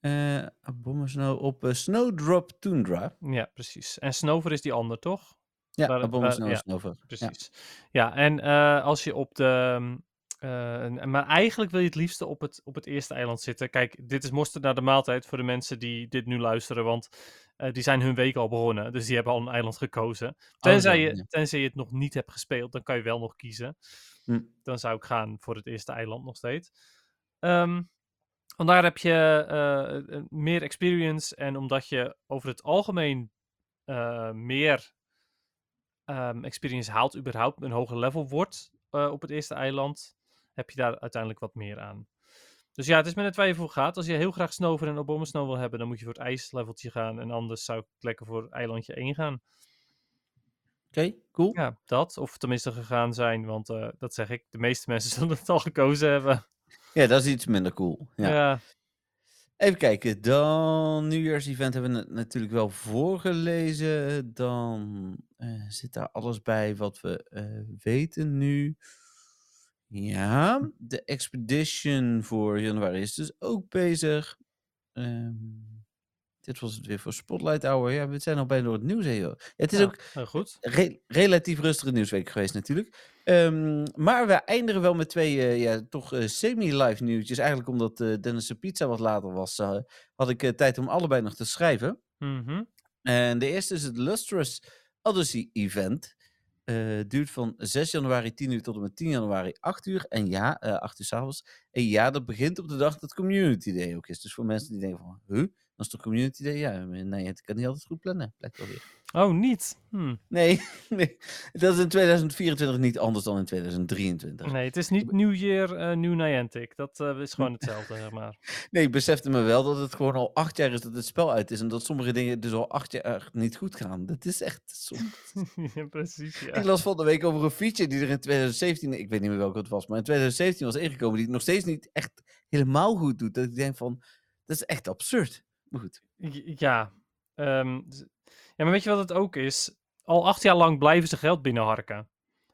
Eh Abomasnow op Snowdrop Tundra. Ja, precies. En Snover is die ander, toch? Ja, Abomasnow waar- is Nova. Ja. Precies. Ja, en eh, als je op de. mm, eh, maar eigenlijk wil je het liefste op het, op het eerste eiland zitten. Kijk, dit is mosterd naar de maaltijd voor de mensen die dit nu luisteren. Want eh, die zijn hun week al begonnen. Dus die hebben al een eiland gekozen. Tenzij, zo, je, tenzij je het nog niet hebt gespeeld, dan kan je wel nog kiezen. Hm. Dan zou ik gaan voor het eerste eiland nog steeds. Ehm vandaar heb je meer experience. En omdat je over het algemeen meer ehm, experience haalt, überhaupt een hoger level wordt eh, op het eerste eiland, heb je daar uiteindelijk wat meer aan. Dus ja, het is met waar je voor gaat. Als je heel graag Snover en Obama Snow wil hebben, dan moet je voor het ijsleveltje gaan. En anders zou ik lekker voor eilandje 1 gaan. Oké, cool. Ja, dat. Of tenminste gegaan zijn, want eh, dat zeg ik. De meeste (laughs) mensen zullen het al gekozen hebben. Ja, dat is iets minder cool. Ja. Ja, Even kijken, dan New Year's event hebben we na- natuurlijk wel voorgelezen. Dan eh, zit daar alles bij wat we eh, weten nu. Ja, de expedition voor januari is dus ook bezig. Ehm, dit was het weer voor Spotlight Hour. Ja, we zijn al bijna door het nieuws heen. joh. Ja, het is Ja, ook heel goed. re- relatief rustige nieuwsweek geweest natuurlijk. Ehm, maar we eindigen wel met twee eh, ja, toch eh, semi-live nieuwtjes. Eigenlijk omdat eh Dennis' pizza wat later was, eh, had ik eh, tijd om allebei nog te schrijven. Mhm. En de eerste is het Lustrous Odyssey Event. Eh duurt van 6 januari 10 uur tot en met 10 januari 8 uur. En ja, eh 8 uur s'avonds. En ja, dat begint op de dag dat Community Day ook is. Dus voor mensen die denken van, huh? Dat is toch Community Day? Ja, nee, het kan niet altijd goed plannen. Blijkt wel weer. Oh, niet. Hm. Nee, (laughs) nee, dat is in 2024 niet anders dan in 2023. Nee, het is niet New Year, eh New Niantic. Dat eh, is gewoon (laughs) hetzelfde, zeg maar. Nee, ik besefte me wel dat het gewoon al acht jaar is dat het spel uit is. En dat sommige dingen dus al acht jaar niet goed gaan. Dat is echt soms. (laughs) ja, precies, ja. Ik las van de week over een feature die er in 2017, ik weet niet meer welke het was, maar in 2017 was ingekomen die het nog steeds niet echt helemaal goed doet. Dat ik denk van, dat is echt absurd. Maar goed. Ja, ehm, ja, maar weet je wat het ook is? Al acht jaar lang blijven ze geld binnenharken.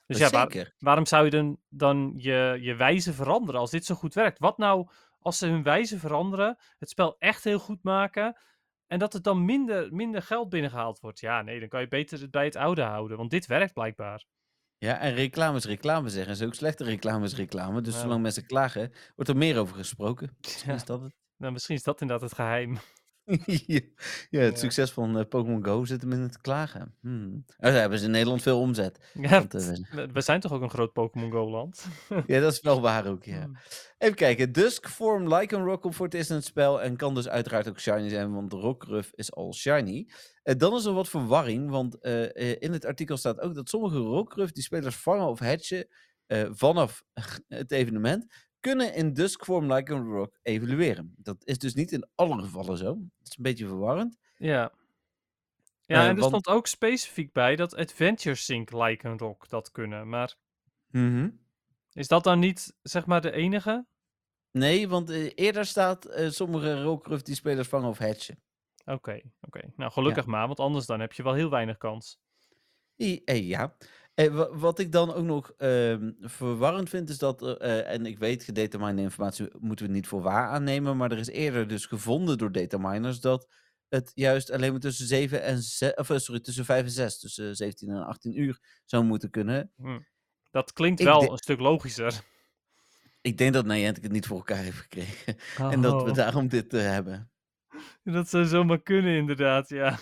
Dus ja, waar- waarom zou je dan, dan je, je wijze veranderen als dit zo goed werkt? Wat nou als ze hun wijze veranderen, het spel echt heel goed maken en dat het dan minder, minder geld binnengehaald wordt? Ja, nee, dan kan je beter het bij het oude houden, want dit werkt blijkbaar. Ja, en reclame is reclame zeggen ze ook. Slechte reclame is reclame. Dus Ja. zolang mensen klagen, wordt er meer over gesproken. Misschien Ja. is dat het. Nou, misschien is dat inderdaad het geheim. (laughs) ja, het succes van eh, Pokémon Go zit hem in het klagen. Hmm. Oh, daar hebben ze in Nederland veel omzet. Ja, Want, eh, we- zijn toch ook een groot Pokémon Go-land? ja, dat is wel waar ook, (laughs) ja. Hmm. Even kijken. Dusk Form Lycanroc komt voor het eerst in het spel en kan dus uiteraard ook shiny zijn, want Rockruff is al shiny. Eh, dan is er wat verwarring, want in het artikel staat ook dat sommige Rockruff die spelers vangen of hatchen vanaf (laughs) het evenement, kunnen in Duskform Lycan Rock evolueren. Dat is dus niet in alle gevallen zo. Het is een beetje verwarrend. Ja. Ja, Eh, en er want- stond ook specifiek bij dat Adventure Sync Lycan Rock dat kunnen. Maar is dat dan niet, zeg maar, de enige? Nee, want eh, eerder staat eh, sommige Rockruff die spelers vangen of hatchen. Oké, oké. Nou, gelukkig maar, want anders dan heb je wel heel weinig kans. I- eh, ja. Wa- wat ik dan ook nog ehm, verwarrend vind, is dat, eh, en ik weet, gedeterminde informatie moeten we niet voor waar aannemen, maar er is eerder dus gevonden door dataminers dat het juist alleen maar tussen 7 en 6, of, eh, sorry, tussen 5 en 6, tussen 17 en 18 uur zou moeten kunnen. Hm. Dat klinkt Ik wel een stuk logischer. Ik denk dat Niantic het niet voor elkaar heeft gekregen. (laughs) En dat we Oh, daarom dit eh, hebben. Dat zou zomaar kunnen, inderdaad, ja.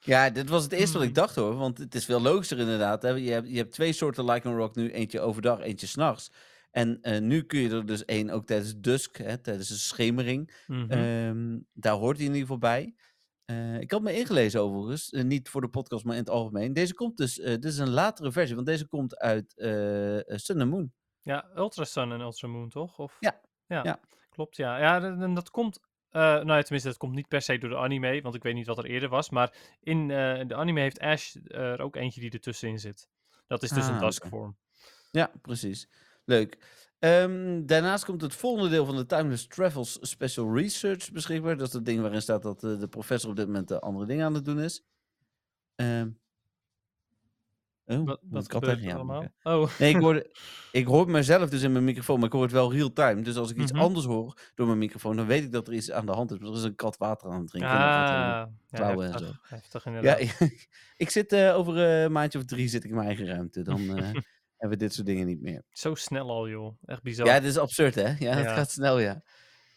Ja, dit was het eerste wat ik Hmm. dacht hoor. Want het is veel logischer inderdaad. Hè? Je, hebt, je hebt twee soorten Lycan Rock nu. Eentje overdag, eentje s'nachts. En eh, nu kun je er dus één ook tijdens dusk, hè, tijdens de schemering. Mhm. Ehm, daar hoort hij in ieder geval bij. Eh, ik had me ingelezen overigens. eh, niet voor de podcast, maar in het algemeen. Deze komt dus, dit is een latere versie. Want deze komt uit Sun and Moon. Ja, Ultra Sun en Ultra Moon, toch? Of... Ja, ja. ja. Klopt, ja. Ja, en dat komt... eh, nou ja, tenminste, dat komt niet per se door de anime, want ik weet niet wat er eerder was. Maar in eh, de anime heeft Ash er ook eentje die ertussenin zit. Dat is dus Ah, een oké. Dusk vorm. Ja, precies. Leuk. Ehm, daarnaast komt het volgende deel van de Timeless Travels Special Research beschikbaar. Dat is het ding waarin staat dat eh, de professor op dit moment eh, andere dingen aan het doen is. Ehm oh, Wat, wat gebeurt er allemaal? Oh, Nee, ik hoorde, (laughs) ik hoor mezelf dus in mijn microfoon, maar ik hoor het wel real-time. Dus als ik iets Mhm. anders hoor door mijn microfoon, dan weet ik dat er iets aan de hand is. Maar er is een kat water aan het drinken. en dat ah, ja, en heftig, heftig Ja, inderdaad. (laughs) ik zit eh, over een maandje of drie zit ik in mijn eigen ruimte. Dan eh, (laughs) hebben we dit soort dingen niet meer. Zo snel al, joh. Echt bizar. Ja, dit is absurd, hè? Ja, het gaat snel, ja.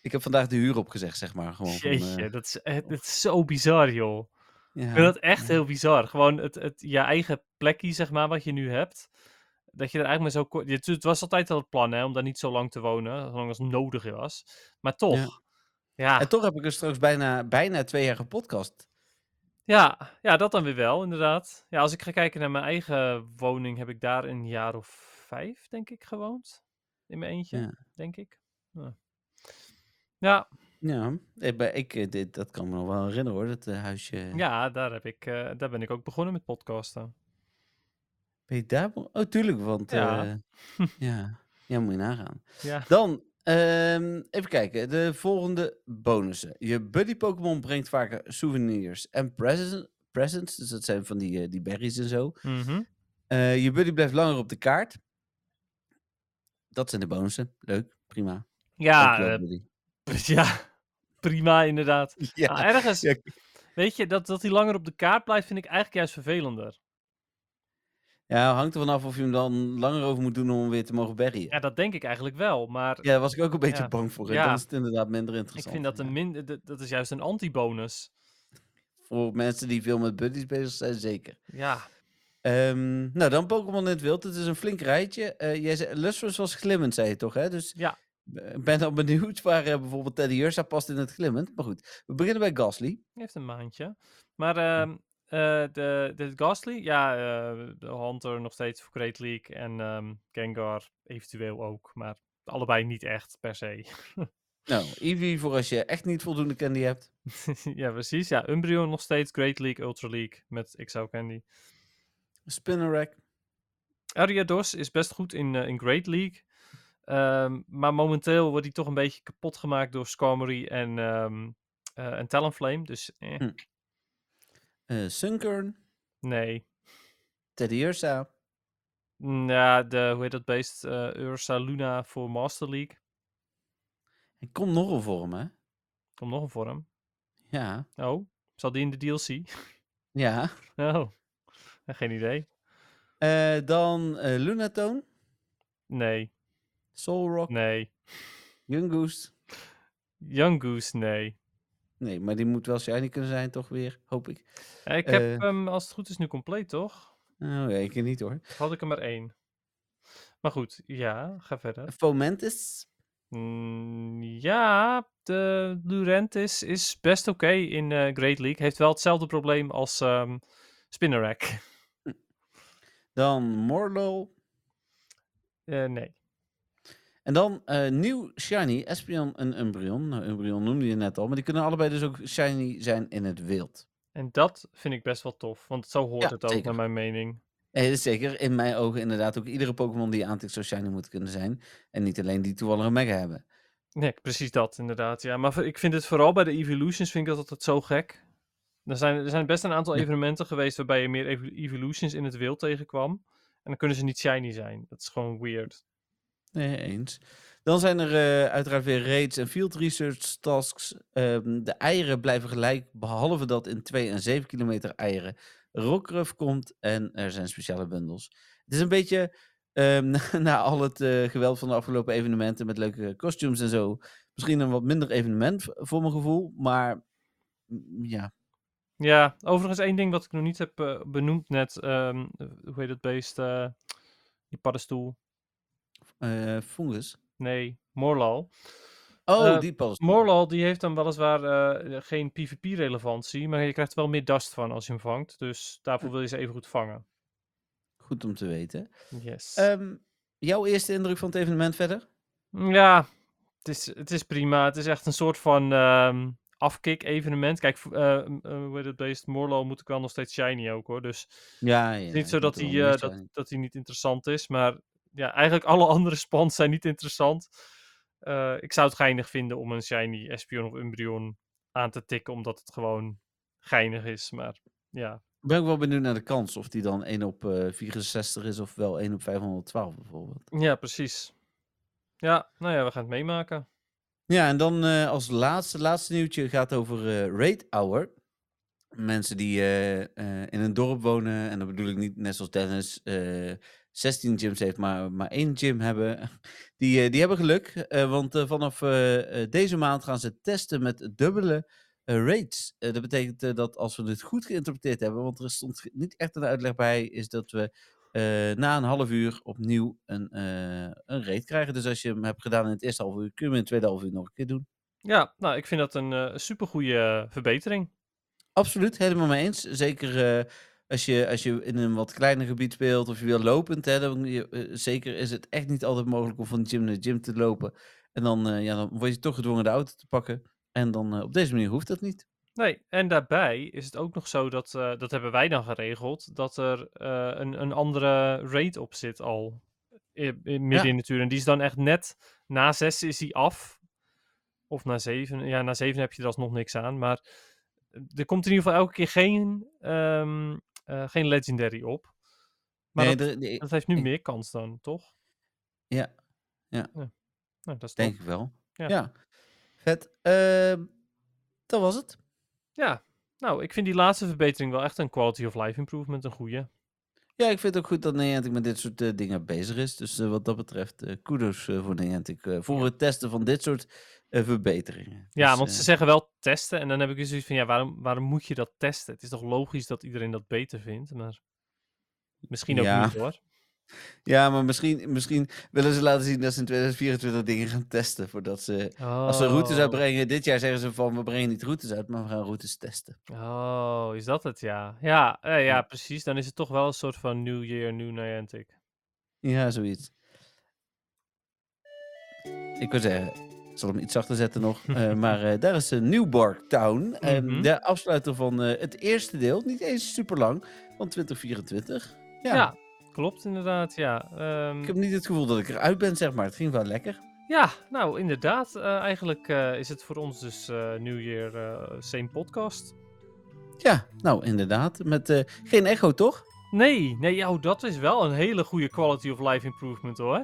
Ik heb vandaag de huur opgezegd, zeg maar. Gewoon Jeetje, eh, dat, is, dat is zo bizar, joh. Ja. Ik vind dat echt heel bizar. Gewoon het, het, je eigen plekje, zeg maar, wat je nu hebt. Dat je er eigenlijk maar zo kort... je- Het was altijd al het plan, hè, om daar niet zo lang te wonen. Zolang als nodig was. Maar toch. Ja. Ja, En toch heb ik er straks bijna, bijna twee jaar gepodcast. ja, ja, dat dan weer wel, inderdaad. Ja, als ik ga kijken naar mijn eigen woning, heb ik daar een jaar of vijf, denk ik, gewoond. In mijn eentje, Ja. denk ik. Ja. ja, Ja, ik, eh, dit, dat kan me nog wel herinneren hoor, dat eh, huisje. ja daar, heb ik, eh, daar ben ik ook begonnen met podcasten. Ben je daar? Oh, tuurlijk, want Ja. ja, (laughs) ja, ja moet je nagaan. Ja, Dan, ehm, even kijken, de volgende bonussen. Je buddy Pokémon brengt vaker souvenirs en presents, presents dus dat zijn van die, die berries en zo. mhm. Je buddy blijft langer op de kaart. Dat zijn de bonussen. Leuk, prima. ja, (laughs) ja, prima inderdaad. (laughs) Ja, Nou, ergens, ja, weet je, dat, dat hij langer op de kaart blijft, vind ik eigenlijk juist vervelender. Ja, hangt er vanaf of je hem dan langer over moet doen om hem weer te mogen berryen. Ja, dat denk ik eigenlijk wel, maar Ja, daar was ik ook een beetje Ja. bang voor. Ja. dan is het inderdaad minder ik interessant. vind dat een min, dat, is juist een anti-bonus. Voor mensen die veel met buddies bezig zijn, zeker. Ja, Ehm, nou, dan Pokémon in het wild. Het is een flink rijtje. Eh jij zei, Lustrous was glimmend, zei je toch, hè? Dus Ja. Ik ben al benieuwd waar eh, bijvoorbeeld Teddy Ursa past in het glimmend. Maar goed, we beginnen bij Gasly. die heeft een maandje. Maar ehm, eh, de, de Ghastly, ja, eh, de Hunter nog steeds voor Great League en ehm Gengar eventueel ook, maar allebei niet echt per se. (laughs) Nou, Eevee voor als je echt niet voldoende candy hebt. (laughs) ja, precies. Ja, Umbreon nog steeds Great League, Ultra League met XL Candy. Spinnerack. Ariados is best goed in, eh, in Great League. Ehm, maar momenteel wordt hij toch een beetje kapot gemaakt door Skarmory en, eh, en Talonflame. Dus eh, Hm. eh Sunkern. nee. Teddy Ursa. Ja, de, hoe heet dat beest? Eh, Ursa Luna voor Master League. En komt nog een vorm, hè? Komt nog een vorm. Ja. Oh, zal die in de DLC? (laughs) Ja. Oh, geen idee. Dan Lunatone. Nee, Solrock. nee. Yungoos. Young Goose, nee. Nee, maar die moet wel shiny kunnen zijn, toch weer? Hoop ik. Eh, Ik heb Eh. hem, als het goed is, nu compleet, toch? Oh, ja, ik niet hoor. Had ik er maar één? Maar goed, ja, ga verder. Fomentis. Mm, ja, de Lurentis is best oké in eh, Great League. Heeft wel hetzelfde probleem als ehm Spinnerack. Dan Morlo. Eh, nee. En dan eh, nieuw shiny, Espeon en Umbreon. Nou, Umbreon noemde je net al, maar die kunnen allebei dus ook shiny zijn in het wild. En dat vind ik best wel tof, want zo hoort Ja, het ook, zeker. naar mijn mening. Eh, zeker, in mijn ogen inderdaad ook iedere Pokémon die je aantikt zou shiny moeten kunnen zijn. En niet alleen die toevallig een mega hebben. Nee, precies dat inderdaad. Ja, maar ik vind het vooral bij de Evolutions vind ik dat altijd zo gek. Er zijn, er zijn best een aantal Ja. evenementen geweest waarbij je meer evo- Evolutions in het wild tegenkwam. En dan kunnen ze niet shiny zijn. Dat is gewoon weird. Nee, eens. Dan zijn er eh, uiteraard weer raids en field research tasks. Ehm, de eieren blijven gelijk, behalve dat in 2 en 7 kilometer eieren Rockruff komt en er zijn speciale bundels. Het is een beetje, ehm, (laughs) na, al het eh, geweld van de afgelopen evenementen met leuke costumes en zo, misschien een wat minder evenement voor mijn gevoel, maar mm, ja, Ja, overigens één ding wat ik nog niet heb eh, benoemd net. ehm, hoe heet het beest? die paddenstoel. Eh, fungus. Nee, Morlal. Oh, Eh, die pas. Morlal die heeft dan weliswaar eh, geen PvP-relevantie, maar je krijgt wel meer dust van als je hem vangt. Dus daarvoor wil je ze even goed vangen. Goed om te weten. Yes. Ehm, jouw eerste indruk van het evenement verder? Ja, het is, het is prima. Het is echt een soort van ehm afkick-evenement. Kijk, eh, hoe heet het beest? Morlo moet ik wel nog steeds shiny ook hoor. Dus Ja, ja. het is niet zo dat hij, dat, dat hij niet interessant is. Maar ja, eigenlijk alle (laughs) andere spans zijn niet interessant. Eh, ik zou het geinig vinden om een shiny Espion of Umbreon aan te tikken, omdat het gewoon geinig is. Maar ja, Ik ben ook wel benieuwd naar de kans of die dan 1 op eh 64 is of wel 1 op 512 bijvoorbeeld. ja precies. Ja, nou ja, we gaan het meemaken. Ja, en dan eh, als laatste, laatste nieuwtje gaat over Raid Hour. Mensen die in een dorp wonen, en dat bedoel ik niet net zoals Dennis, 16 gyms heeft, maar, maar één gym hebben. (laughs) Die, eh, die hebben geluk, eh, want eh, vanaf deze maand gaan ze testen met dubbele. Eh, dat betekent dat als we dit goed geïnterpreteerd hebben, want er stond niet echt een uitleg bij, is dat we na een half uur opnieuw een, eh, een raid krijgen. Dus als je hem hebt gedaan in het eerste half uur, kun je hem in het tweede half uur nog een keer doen. Ja, nou, ik vind dat een eh supergoeie verbetering. Absoluut, helemaal mee eens. Zeker als, je, als je in een wat kleiner gebied speelt of je wil lopend. Hè, dan, je, eh, zeker is het echt niet altijd mogelijk om van gym naar gym te lopen. En dan, eh, ja, dan word je toch gedwongen de auto te pakken. En dan eh, op deze manier hoeft dat niet. Nee, en daarbij is het ook nog zo dat, dat hebben wij dan geregeld, dat er een, een andere rate op zit al i- i- midden Ja. in de tuur. En die is dan echt net na zes is die af. Of na zeven. Ja, na zeven heb je er alsnog niks aan. Maar er komt in ieder geval elke keer geen, ehm, eh, geen legendary op. Maar nee, dat, er- nee, dat heeft nu ik- meer kans dan, toch? Ja, Nou, dat is denk ik wel. Ja. Ja, vet. Ehm, dat was het. Ja, nou, ik vind die laatste verbetering wel echt een quality of life improvement, een goeie. Ja, ik vind het ook goed dat Niantic met dit soort eh, dingen bezig is. Dus eh, wat dat betreft, eh, kudos voor Niantic. voor het testen van dit soort verbeteringen. Ja, Dus, want ze zeggen wel testen. En dan heb ik dus zoiets van, ja, waarom, waarom moet je dat testen? Het is toch logisch dat iedereen dat beter vindt, maar misschien ook Ja. niet hoor. Ja, maar misschien, misschien willen ze laten zien dat ze in 2024 dingen gaan testen. Voordat ze, als ze routes Oh. uitbrengen, dit jaar zeggen ze van we brengen niet routes uit, maar we gaan routes testen. Oh, is dat het, ja. Ja, eh, ja, precies. Dan is het toch wel een soort van New Year, New Niantic. Ja, zoiets. Ik wil zeggen, ik zal hem iets zachter zetten nog. (laughs) eh, maar eh, daar is een Newbark Town. eh, Mhm. De afsluiter van eh, het eerste deel. Niet eens super lang, van 2024. Ja, Ja, klopt inderdaad, ja. Ehm, ik heb niet het gevoel dat ik eruit ben, zeg maar. Het ging wel lekker. Ja, nou inderdaad. eh, eigenlijk eh, is het voor ons dus eh New Year same podcast. Ja, nou inderdaad. Met geen echo, toch? Nee, nee, jou, dat is wel een hele goede quality of life improvement hoor.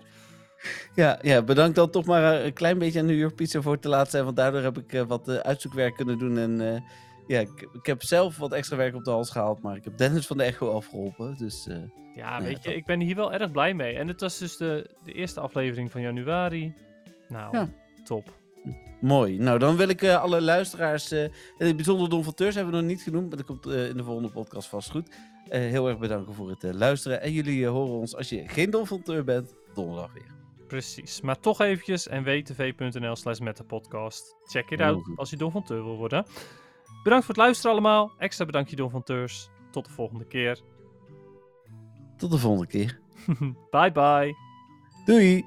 Ja, ja, bedankt dan toch maar een klein beetje aan New York Pizza voor te laat zijn. Want daardoor heb ik wat uitzoekwerk kunnen doen. En ja, ik, ik heb zelf wat extra werk op de hals gehaald. Maar ik heb Dennis van de Echo afgeholpen. Dus eh, Ja, weet je, ik ben hier wel erg blij mee. En het was dus de, de eerste aflevering van januari. Nou, Ja. top. mooi. Nou, dan wil ik eh, alle luisteraars. eh in het bijzonder Don van Teurs hebben we nog niet genoemd. Maar dat komt in de volgende podcast vast goed. Heel erg bedanken voor het luisteren. En jullie horen ons als je geen Don van Teur bent. Donderdag weer. Precies. Maar toch eventjes nwtv.nl slash metapodcast. Check it out als je Don van Teur wil worden. Bedankt voor het luisteren allemaal. Extra bedankje Don van Teurs. Tot de volgende keer. Tot de volgende keer. (laughs) bye bye. Doei.